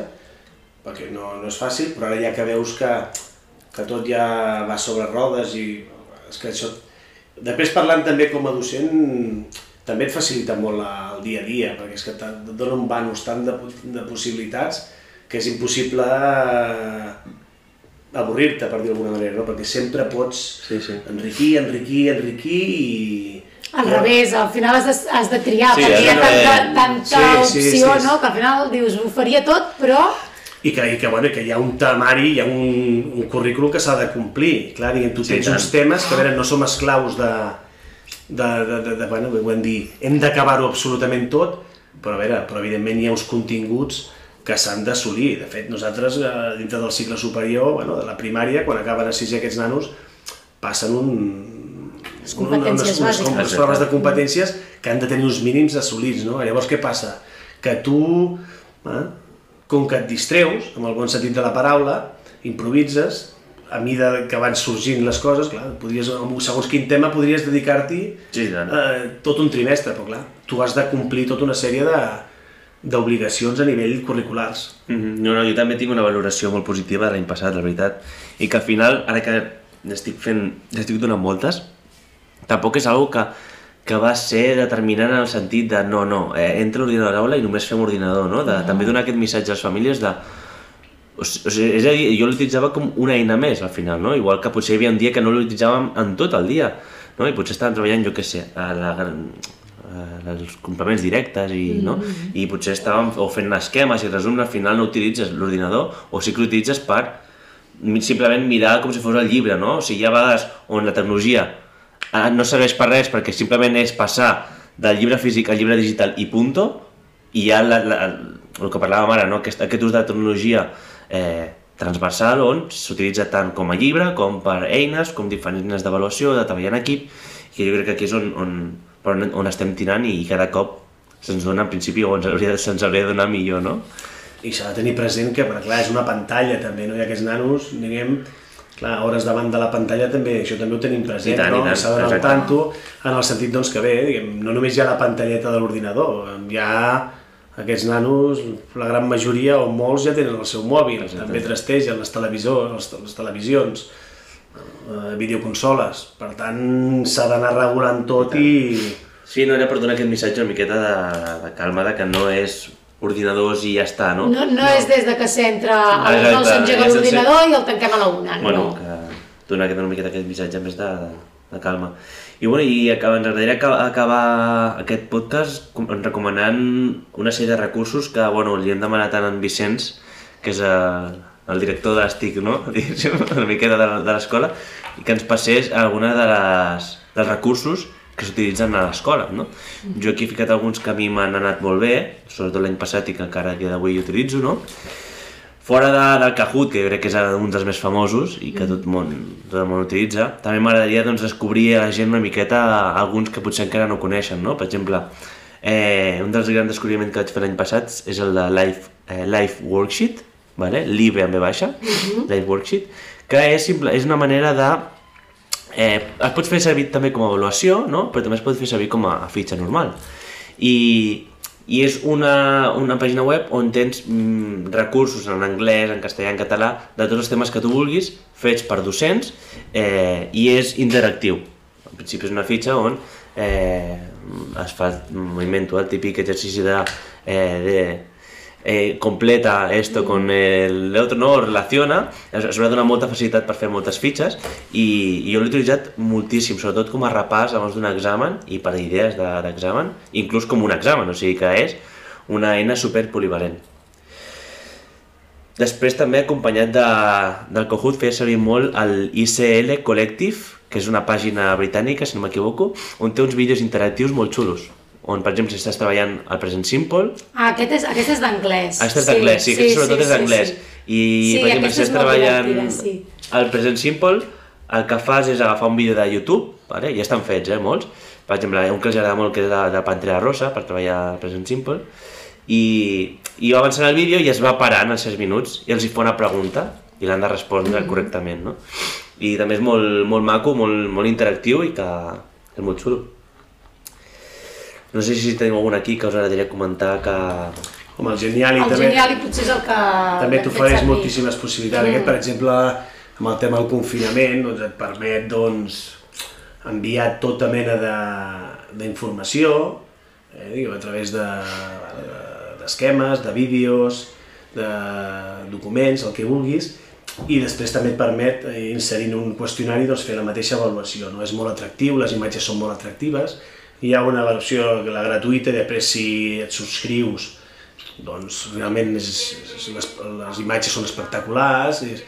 [SPEAKER 3] perquè no, no és fàcil, però ara ja que veus que, que tot ja va sobre rodes i és que això... Després parlant també com a docent també et facilita molt la, el dia a dia perquè és que et dona un banus tant de, de possibilitats que és impossible avorrir-te, per dir d'alguna manera, no? perquè sempre pots
[SPEAKER 1] Sí, sí.
[SPEAKER 3] enriquir, enriquir, enriquir i...
[SPEAKER 2] Al revés, al final has de, has de triar,
[SPEAKER 1] Sí,
[SPEAKER 2] perquè hi ha
[SPEAKER 1] de-
[SPEAKER 2] tanta, tanta
[SPEAKER 3] Sí, sí,
[SPEAKER 2] opció,
[SPEAKER 3] sí,
[SPEAKER 2] no? Que al final dius, ho faria tot, però...
[SPEAKER 3] I que, i que, bueno, que hi ha un temari, hi ha un, un currículum que s'ha de complir. Clar, diguem, tu
[SPEAKER 1] Sí,
[SPEAKER 3] tens
[SPEAKER 1] tant.
[SPEAKER 3] uns temes que, a veure, no som esclaus de... de, de, de, de bueno, ho hem dit, hem d'acabar-ho absolutament tot, però a veure, però evidentment hi ha uns continguts que s'han d'assolir. De fet, nosaltres, eh, dintre del cicle superior, bueno, de la primària, quan acaben a sisè aquests nanos, passen un,
[SPEAKER 2] Les competències
[SPEAKER 3] unes, unes,
[SPEAKER 2] bàsiques.
[SPEAKER 3] unes proves de competències que han de tenir uns mínims assolits, no? Llavors què passa? Que tu, eh, com que et distreus, amb el bon sentit de la paraula, improvises, a mida que van sorgint les coses, clar, podries, segons quin tema podries dedicar-t'hi
[SPEAKER 1] Sí,
[SPEAKER 3] eh, tot un trimestre, però clar, tu has de complir tota una sèrie de d'obligacions a nivell curriculars.
[SPEAKER 1] Mhm. No, no, jo també tinc una valoració molt positiva de l'any passat, la veritat. I que al final, ara que n'estic fent, n'estic donant moltes, tampoc és algo que, que va ser determinant en el sentit de no, no, eh, entra l'ordinador a l'aula i només fem ordinador, no? De, També donar aquest missatge a les famílies de... O sigui, és a dir, jo l'utilitzava com una eina més al final, no? Igual que potser hi havia un dia que no l'utilitzàvem en tot el dia, no? I potser estàvem treballant, jo què sé, a la, a els complements directes i, no? I potser estàvem o fent esquemes i resum, al final no utilitzes l'ordinador o sí que l'utilitzes per simplement mirar com si fos el llibre, no? O sigui, hi ha vegades on la tecnologia ah, no serveix per res perquè simplement és passar del llibre físic al llibre digital i punto, i hi ha la, la, el que parlàvem ara, no? aquest, aquest ús de tecnologia eh, transversal on s'utilitza tant com a llibre, com per eines, com diferents eines d'avaluació, de treballar en equip, que jo crec que aquí és on, on, per on, on estem tirant i cada cop se'ns dona en principi o ens hauria, se'ns hauria de donar millor, no?
[SPEAKER 3] I s'ha de tenir present que, perquè clar, és una pantalla també, no? I aquests nanos, diguem, clar, hores davant de la pantalla també, això també ho tenim present,
[SPEAKER 1] I tant,
[SPEAKER 3] no? S'ha d'anar tanto en el sentit doncs, que bé, diguem, no només hi ha la pantalleta de l'ordinador, hi ha aquests nanos, la gran majoria o molts ja tenen el seu mòbil,
[SPEAKER 1] Exacte.
[SPEAKER 3] també trastegen les televisors, les, les televisions, eh, videoconsoles, per tant s'ha d'anar regulant tot i...
[SPEAKER 1] Sí, no era per donar aquest missatge una miqueta de, de calma, de que no és ordinadors i ja està, no?
[SPEAKER 2] No, no, és des de que s'entra a les
[SPEAKER 1] Exacte,
[SPEAKER 2] 9 s'engega l'ordinador i el tanquem a la una,
[SPEAKER 1] bueno,
[SPEAKER 2] no.
[SPEAKER 1] que donar aquest, una miqueta aquest missatge més de, de calma. I bueno, i acaba, ens agradaria acabar, aquest podcast com- recomanant una sèrie de recursos que, bueno, li hem demanat a en Vicenç, que és el, el director de l'ESTIC, no? Una miqueta de, de l'escola, i que ens passés alguna de les, dels recursos que s'utilitzen a l'escola, no? Jo aquí he ficat alguns que a mi m'han anat molt bé, sobretot l'any passat i que encara dia d'avui utilitzo, no? Fora de, del Kahoot, que crec que és un dels més famosos i que tot el món, tot el món utilitza, també m'agradaria doncs, descobrir a la gent una miqueta alguns que potser encara no coneixen, no? Per exemple, eh, un dels grans descobriments que vaig fer l'any passat és el de Life, eh, Life Worksheet, vale? l'IB en B baixa, Life Worksheet, que és, simple, és una manera de... Eh, es pot fer servir també com a avaluació, no? però també es pot fer servir com a, a fitxa normal. I, i és una, una pàgina web on tens mm, recursos en anglès, en castellà, en català, de tots els temes que tu vulguis, fets per docents, eh, i és interactiu. En principi és una fitxa on eh, es fa, m'invento, el típic exercici de, eh, de eh, completa esto con el otro, no? Relaciona, es, es va donar molta facilitat per fer moltes fitxes i, i jo l'he utilitzat moltíssim, sobretot com a repàs abans d'un examen i per idees de- d'examen, inclús com un examen, o sigui que és una eina super polivalent. Després també acompanyat de, del Kahoot feia servir molt el ICL Collective, que és una pàgina britànica, si no m'equivoco, on té uns vídeos interactius molt xulos on, per exemple, si estàs treballant al present simple,
[SPEAKER 2] Ah, aquest és, aquest és d'anglès.
[SPEAKER 1] Ah, este és d'anglès, sí, aquest sobretot és d'anglès. I,
[SPEAKER 2] Sí,
[SPEAKER 1] per exemple, si estàs treballant
[SPEAKER 2] sí.
[SPEAKER 1] al present simple, el que fas és agafar un vídeo de YouTube, vale? ja estan fets, eh, molts. Per exemple, un que els agrada molt que és de, de Pantera Rosa, per treballar al present simple, i, i va avançant el vídeo i es va parant als 6 minuts i els hi fa una pregunta i l'han de respondre correctament, no? i també és molt, molt maco, molt, molt interactiu i que és molt xulo. No sé si tenim algun aquí que us agradaria comentar que...
[SPEAKER 3] Com el Geniali
[SPEAKER 2] El
[SPEAKER 3] també,
[SPEAKER 2] Geniali potser és el que...
[SPEAKER 3] també t'ofereix moltíssimes possibilitats.
[SPEAKER 2] Mm.
[SPEAKER 3] Aquest, per exemple, amb el tema del confinament, doncs et permet doncs, enviar tota mena de- d'informació eh, diguem, a través de- de- d'esquemes, de, de vídeos, de documents, el que vulguis, i després també et permet, eh, inserint un qüestionari, doncs, fer la mateixa avaluació. No? És molt atractiu, les imatges són molt atractives, hi ha una versió, la gratuïta, i després si et subscrius, doncs realment és, és, les, les imatges són espectaculars, és,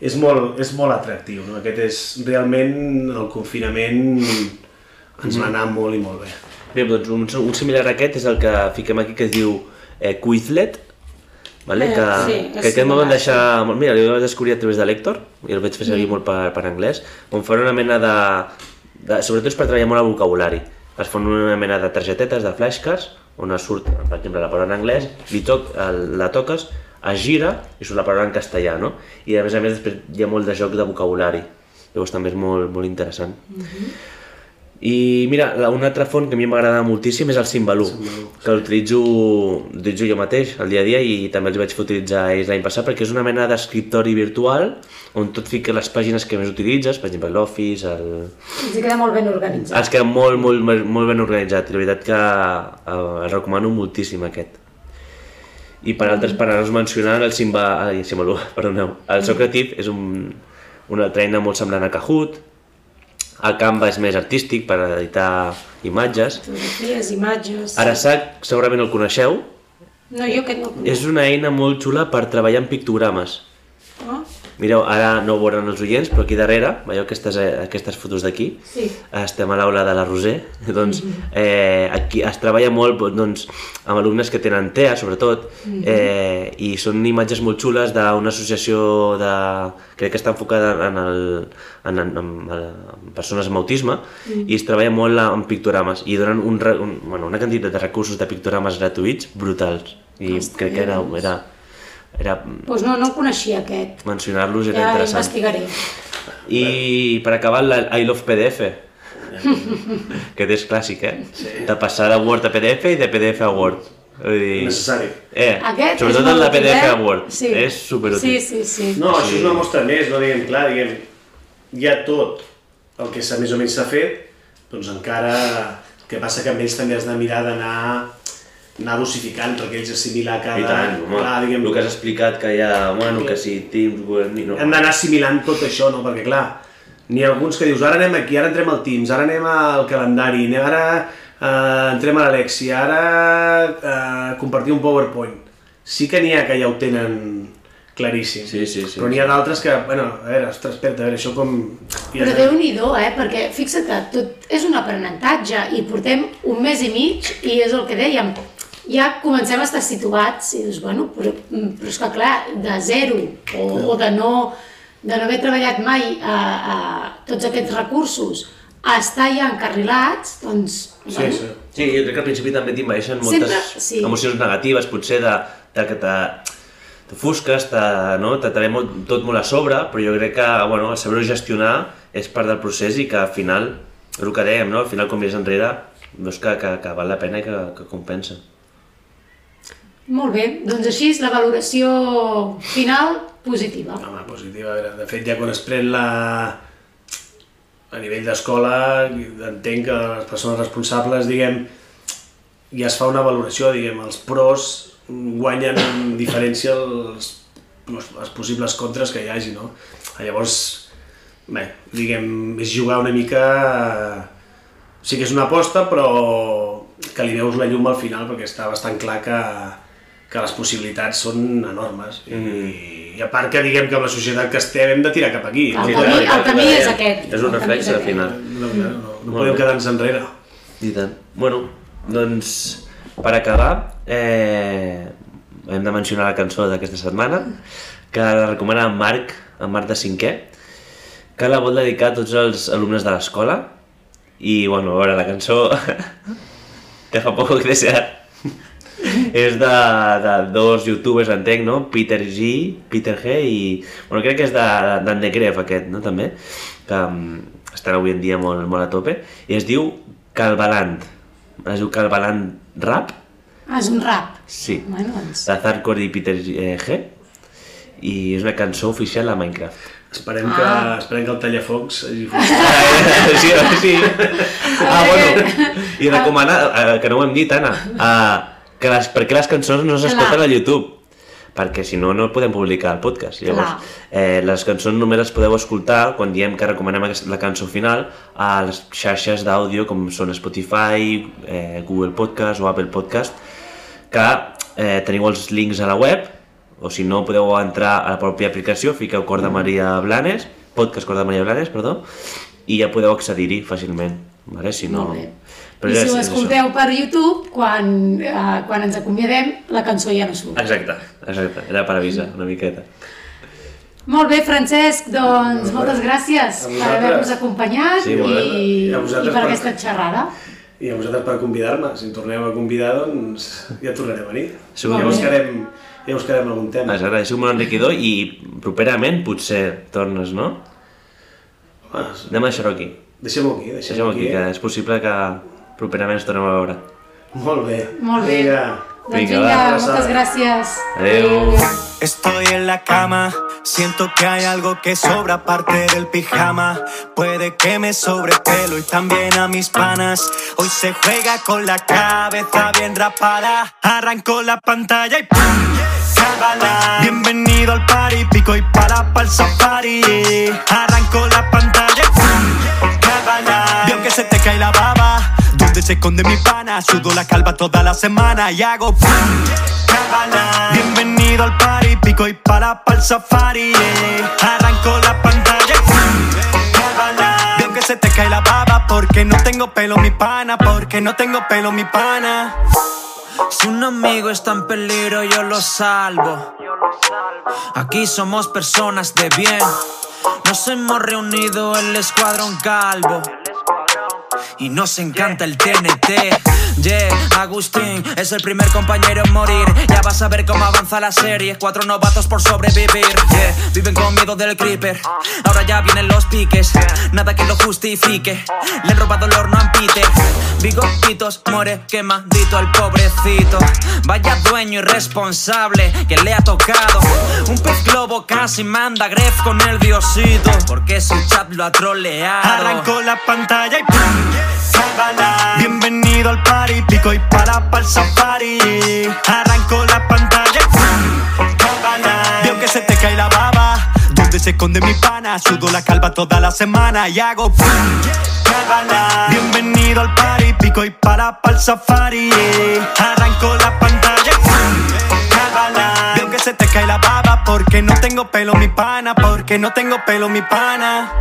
[SPEAKER 3] és, molt, és molt atractiu. No? Aquest és realment el confinament ens va anar molt i molt bé.
[SPEAKER 1] Bé, doncs un, un similar a aquest és el que fiquem aquí que es diu eh, Quizlet, vale?
[SPEAKER 2] Eh,
[SPEAKER 1] que,
[SPEAKER 2] sí, és
[SPEAKER 1] que aquest me'l van deixar... molt- Mira, jo el vaig descobrir a través de l'Hèctor, i el vaig fer servir molt per, per anglès, on fan una mena de, de... Sobretot és per treballar molt el vocabulari. Es fan una mena de targetetes, de flashcards, on es surt, per exemple, la paraula en anglès, li toc, la toques, es gira i surt la paraula en castellà, no? I a més a més després hi ha molt de joc de vocabulari. Llavors també és molt, molt interessant. I mira, la- una altra font que a mi m'agrada moltíssim és el Simbalú, que l'utilitzo l'utilitzo jo mateix al dia a dia i també els vaig fer utilitzar ells l'any passat perquè és una mena d'escriptori virtual on tot fica les pàgines que més utilitzes, per exemple l'Office, el...
[SPEAKER 2] Els queda molt ben organitzat.
[SPEAKER 1] els queda molt, molt, molt ben organitzat i la veritat que eh, el recomano moltíssim aquest. I per altres per anar-nos mencionant el Simba, ai, Simbalú, perdoneu, el Socrative és un, una altra eina molt semblant a Kahoot, el Canva és més artístic per editar imatges.
[SPEAKER 2] Fotografies, imatges...
[SPEAKER 1] Ara SAC segurament el coneixeu.
[SPEAKER 2] No, jo aquest no el conec.
[SPEAKER 1] És una eina molt xula per treballar amb pictogrames.
[SPEAKER 2] No?
[SPEAKER 1] Mireu, ara no ho veuran els oients, però aquí darrere, veieu aquestes, eh, aquestes fotos d'aquí?
[SPEAKER 2] Sí.
[SPEAKER 1] Estem a l'aula de la Roser, doncs eh, aquí es treballa molt doncs, amb alumnes que tenen TEA, sobretot, eh, i són imatges molt xules d'una associació de... crec que està enfocada en, el, en, en, en, en persones amb autisme, i es treballa molt amb pictogrames, i donen un, un, bueno, una quantitat de recursos de pictogrames gratuïts brutals, i crec que era, era, era
[SPEAKER 2] Doncs no, no coneixia aquest.
[SPEAKER 1] mencionar-los era
[SPEAKER 2] Ja
[SPEAKER 1] interessant.
[SPEAKER 2] investigaré.
[SPEAKER 1] I per acabar, la I Love PDF, que és clàssic, eh? Sí. De passar de Word a PDF i de PDF a Word. Vull dir...
[SPEAKER 3] Necessari.
[SPEAKER 1] Eh,
[SPEAKER 2] Aquest
[SPEAKER 1] sobretot
[SPEAKER 2] és
[SPEAKER 1] en la PDF a Word.
[SPEAKER 2] Sí.
[SPEAKER 1] És superútil.
[SPEAKER 2] Sí, sí, sí.
[SPEAKER 3] No, això és una mostra més, no diguem, clar, diguem, hi ha tot el que s'ha més o menys s'ha fet, doncs encara, el que passa que amb ells també has de mirar d'anar anar dosificant, perquè ells assimilar cada...
[SPEAKER 1] I tant, home,
[SPEAKER 3] clar, diguem,
[SPEAKER 1] el que has explicat que hi ha, bueno, que si Teams, Google Meet, no.
[SPEAKER 3] hem d'anar assimilant tot això, no? Perquè clar, n'hi ha alguns que dius, ara anem aquí, ara entrem al Teams, ara anem al calendari, anem- ara eh, entrem a l'Alexia, ara eh, compartir un PowerPoint. Sí que n'hi ha que ja ho tenen claríssim,
[SPEAKER 1] Sí, sí, sí.
[SPEAKER 3] però n'hi ha d'altres que, bueno, a veure, ostres, espera, a veure, això com...
[SPEAKER 2] Però déu nhi eh? Perquè fixa't que tot és un aprenentatge i portem un mes i mig i és el que dèiem, ja comencem a estar situats i dius, bueno, però, però és que clar, de zero o, o de no de no haver treballat mai a, a tots aquests recursos a estar ja encarrilats, doncs,
[SPEAKER 3] Sí,
[SPEAKER 2] bueno,
[SPEAKER 3] sí.
[SPEAKER 1] Sí, jo crec que al principi també t'invaeixen moltes
[SPEAKER 2] Sempre, sí.
[SPEAKER 1] emocions negatives, potser de, de que te t'ofusques, te, no? te trae molt, tot molt a sobre, però jo crec que bueno, saber-ho gestionar és part del procés i que al final, el que dèiem, no? al final com mires enrere, veus que, que, que val la pena i que, que compensa.
[SPEAKER 2] Molt bé, doncs així és la valoració final positiva.
[SPEAKER 3] Home, positiva, de fet ja quan es pren la... a nivell d'escola, entenc que les persones responsables, diguem, ja es fa una valoració, diguem, els pros guanyen en diferència els, els, els possibles contres que hi hagi, no? Llavors, bé, diguem, és jugar una mica... Sí que és una aposta, però que li veus la llum al final, perquè està bastant clar que, que les possibilitats són enormes. I, I a part que diguem que amb la societat que estem hem de tirar cap aquí.
[SPEAKER 2] El camí-
[SPEAKER 3] podem-
[SPEAKER 2] el camí és aquest.
[SPEAKER 1] És un
[SPEAKER 2] El
[SPEAKER 1] reflex al final.
[SPEAKER 3] no, no, no, no podem
[SPEAKER 1] bé.
[SPEAKER 3] quedar-nos enrere.
[SPEAKER 1] I tant. Bueno, doncs, per acabar, eh, hem de mencionar la cançó d'aquesta setmana, que la recomana en Marc, en Marc de cinquè, que la vol dedicar a tots els alumnes de l'escola, i, bueno, a veure, la cançó que fa poc que desear. és de, de dos youtubers, entenc, no? Peter G, Peter G i... Bueno, crec que és de- d'en de, Gref aquest, no? També, que um, estan avui en dia molt, molt a tope. I es diu Calvalant. Es diu Calvalant Rap?
[SPEAKER 2] Ah, és un rap.
[SPEAKER 1] Sí.
[SPEAKER 2] Bueno, doncs...
[SPEAKER 1] De Zarkor i Peter G. eh, G. I és una cançó oficial a Minecraft.
[SPEAKER 3] Esperem, que,
[SPEAKER 2] Ah.
[SPEAKER 3] esperem que el tallafocs hagi funcionat.
[SPEAKER 1] sí, sí. Ah, bueno, i recomanar, eh, que no ho hem dit, Anna, eh, que les, perquè les cançons no s'escolten a YouTube perquè si no, no podem publicar el podcast. Llavors,
[SPEAKER 2] Clar.
[SPEAKER 1] eh, les cançons només les podeu escoltar quan diem que recomanem aquesta- la cançó final a les xarxes d'àudio com són Spotify, eh, Google Podcast o Apple Podcast, que eh, teniu els links a la web, o si no podeu entrar a la pròpia aplicació, fiqueu Cor de Maria Blanes, podcast Cor de Maria Blanes, perdó, i ja podeu accedir-hi fàcilment. Vale? Si no...
[SPEAKER 2] Bé.
[SPEAKER 1] Però
[SPEAKER 2] I
[SPEAKER 1] ja
[SPEAKER 2] si ho
[SPEAKER 1] això.
[SPEAKER 2] escolteu per YouTube, quan, eh, quan ens acomiadem, la cançó ja no surt.
[SPEAKER 1] Exacte, exacte, era per avisar una miqueta.
[SPEAKER 2] Molt bé, Francesc, doncs moltes gràcies per haver-nos acompanyat
[SPEAKER 1] Sí, bé.
[SPEAKER 2] i,
[SPEAKER 3] I a
[SPEAKER 2] i per
[SPEAKER 3] per-
[SPEAKER 2] aquesta xerrada.
[SPEAKER 3] I a vosaltres per convidar-me. Si em torneu a convidar, doncs ja tornaré a venir.
[SPEAKER 1] Segur
[SPEAKER 3] ja
[SPEAKER 1] que sí.
[SPEAKER 3] Ja buscarem algun tema.
[SPEAKER 1] Exacte, és molt enriquidor i properament potser tornes, no?
[SPEAKER 3] Home,
[SPEAKER 1] Anem a deixar-ho aquí.
[SPEAKER 3] Deixem-ho aquí, deixem-ho
[SPEAKER 1] Deixem-ho aquí,
[SPEAKER 3] aquí.
[SPEAKER 1] que és possible que properament ens tornem a veure.
[SPEAKER 3] Molt bé.
[SPEAKER 2] Molt bé.
[SPEAKER 3] Vinga.
[SPEAKER 2] Doncs
[SPEAKER 1] Vinga,
[SPEAKER 2] vinga,
[SPEAKER 1] va,
[SPEAKER 2] moltes gràcies.
[SPEAKER 1] Adéu.
[SPEAKER 4] Estoy en la cama, siento que hay algo que sobra aparte del pijama. Puede que me sobre pelo y también a mis panas. Hoy se juega con la cabeza bien rapada. Arrancó la pantalla y ¡pum! Bienvenido al party, pico y para pa'l safari. Arrancó la pantalla. Veo que se te cae la baba. ¿Dónde se esconde mi pana? Sudo la calva toda la semana y hago. Bienvenido al party, pico y para pa'l safari. Arrancó la pantalla. Veo que se te cae la baba porque no tengo pelo mi pana, porque no tengo pelo mi pana.
[SPEAKER 5] Si un amigo está en peligro, yo lo salvo. Aquí somos personas de bien. Nos hemos reunido el escuadrón calvo. Y nos encanta el TNT. Yeah, Agustín es el primer compañero en morir. Ya vas a ver cómo avanza la serie. Cuatro novatos por sobrevivir. Yeah, viven con miedo del creeper. Ahora ya vienen los piques. Nada que lo justifique. Le han robado el horno a Peter. Bigotitos, muere quemadito al pobrecito. Vaya dueño irresponsable que le ha tocado. Un pez globo casi manda Gref con el diosito. Porque su chat lo ha troleado.
[SPEAKER 4] Arrancó la pantalla y ¡pum! Bienvenido al party, pico y para pa'l safari. Arrancó la pantalla. Veo que se te cae la baba. ¿Dónde se esconde mi pana? Sudo la calva toda la semana y hago. Bienvenido al party, pico y para pa'l safari. Arrancó la pantalla. Veo que se te cae la baba porque no tengo pelo mi pana, porque no tengo pelo mi pana.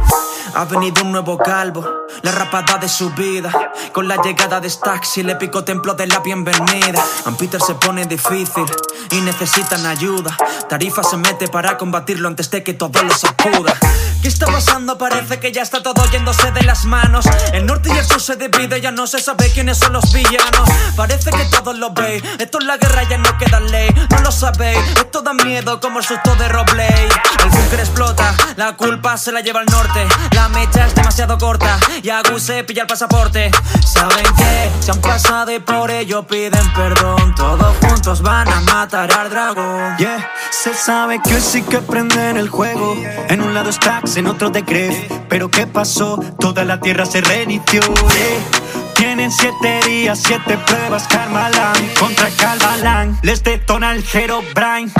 [SPEAKER 5] Ha venido un nuevo calvo, la rapada de su vida. Con la llegada de Stax y el épico templo de la bienvenida. And se pone difícil y necesitan ayuda. Tarifa se mete para combatirlo antes de que todo lo sacuda. ¿Qué está pasando? Parece que ya está todo yéndose de las manos. El norte y el sur se divide, ya no se sabe quiénes son los villanos. Parece que todos lo veis. Esto es la guerra, ya no queda ley. No lo sabéis, esto da miedo como el susto de Robley. El búnker explota, la culpa se la lleva al norte. La mecha es demasiado corta y Agus se pilla el pasaporte. Saben que se han pasado y por ello piden perdón. Todos juntos van a matar al dragón.
[SPEAKER 4] Yeah, se sabe que hoy sí que prenden el juego. En un lado Stacks, en otro de Gref. Pero ¿qué pasó? Toda la tierra se reinició. yeah. Tienen siete días, siete pruebas. Karmalan contra Calvalan. Les detona el Herobrine.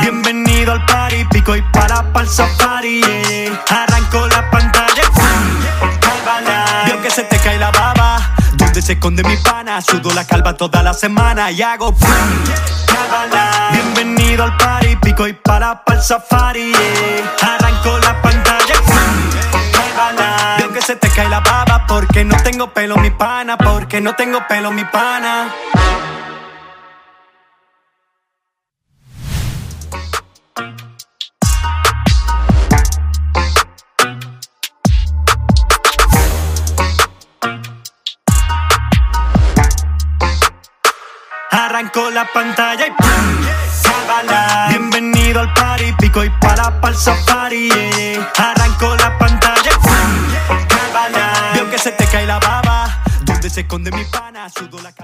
[SPEAKER 4] Bienvenido al party, pico y para pa'l safari. yeah. Arrancó la pantalla. Veo que se te cae la baba. ¿Dónde se esconde mi pana? Sudo la calva toda la semana y hago. Bienvenido al party, pico y para pa'l safari. yeah. Arrancó la pantalla. Cábala. Que se te cae la baba porque no tengo pelo mi pana, porque no tengo pelo mi pana. La pantalla y ¡pum! Apágala. Bienvenido al party, pico y para pa'l safari. yeah. Arranco la pantalla y ¡pum! Apágala. Veo que se te cae la baba. ¿Dónde se esconde mi pana? Sudo la calva.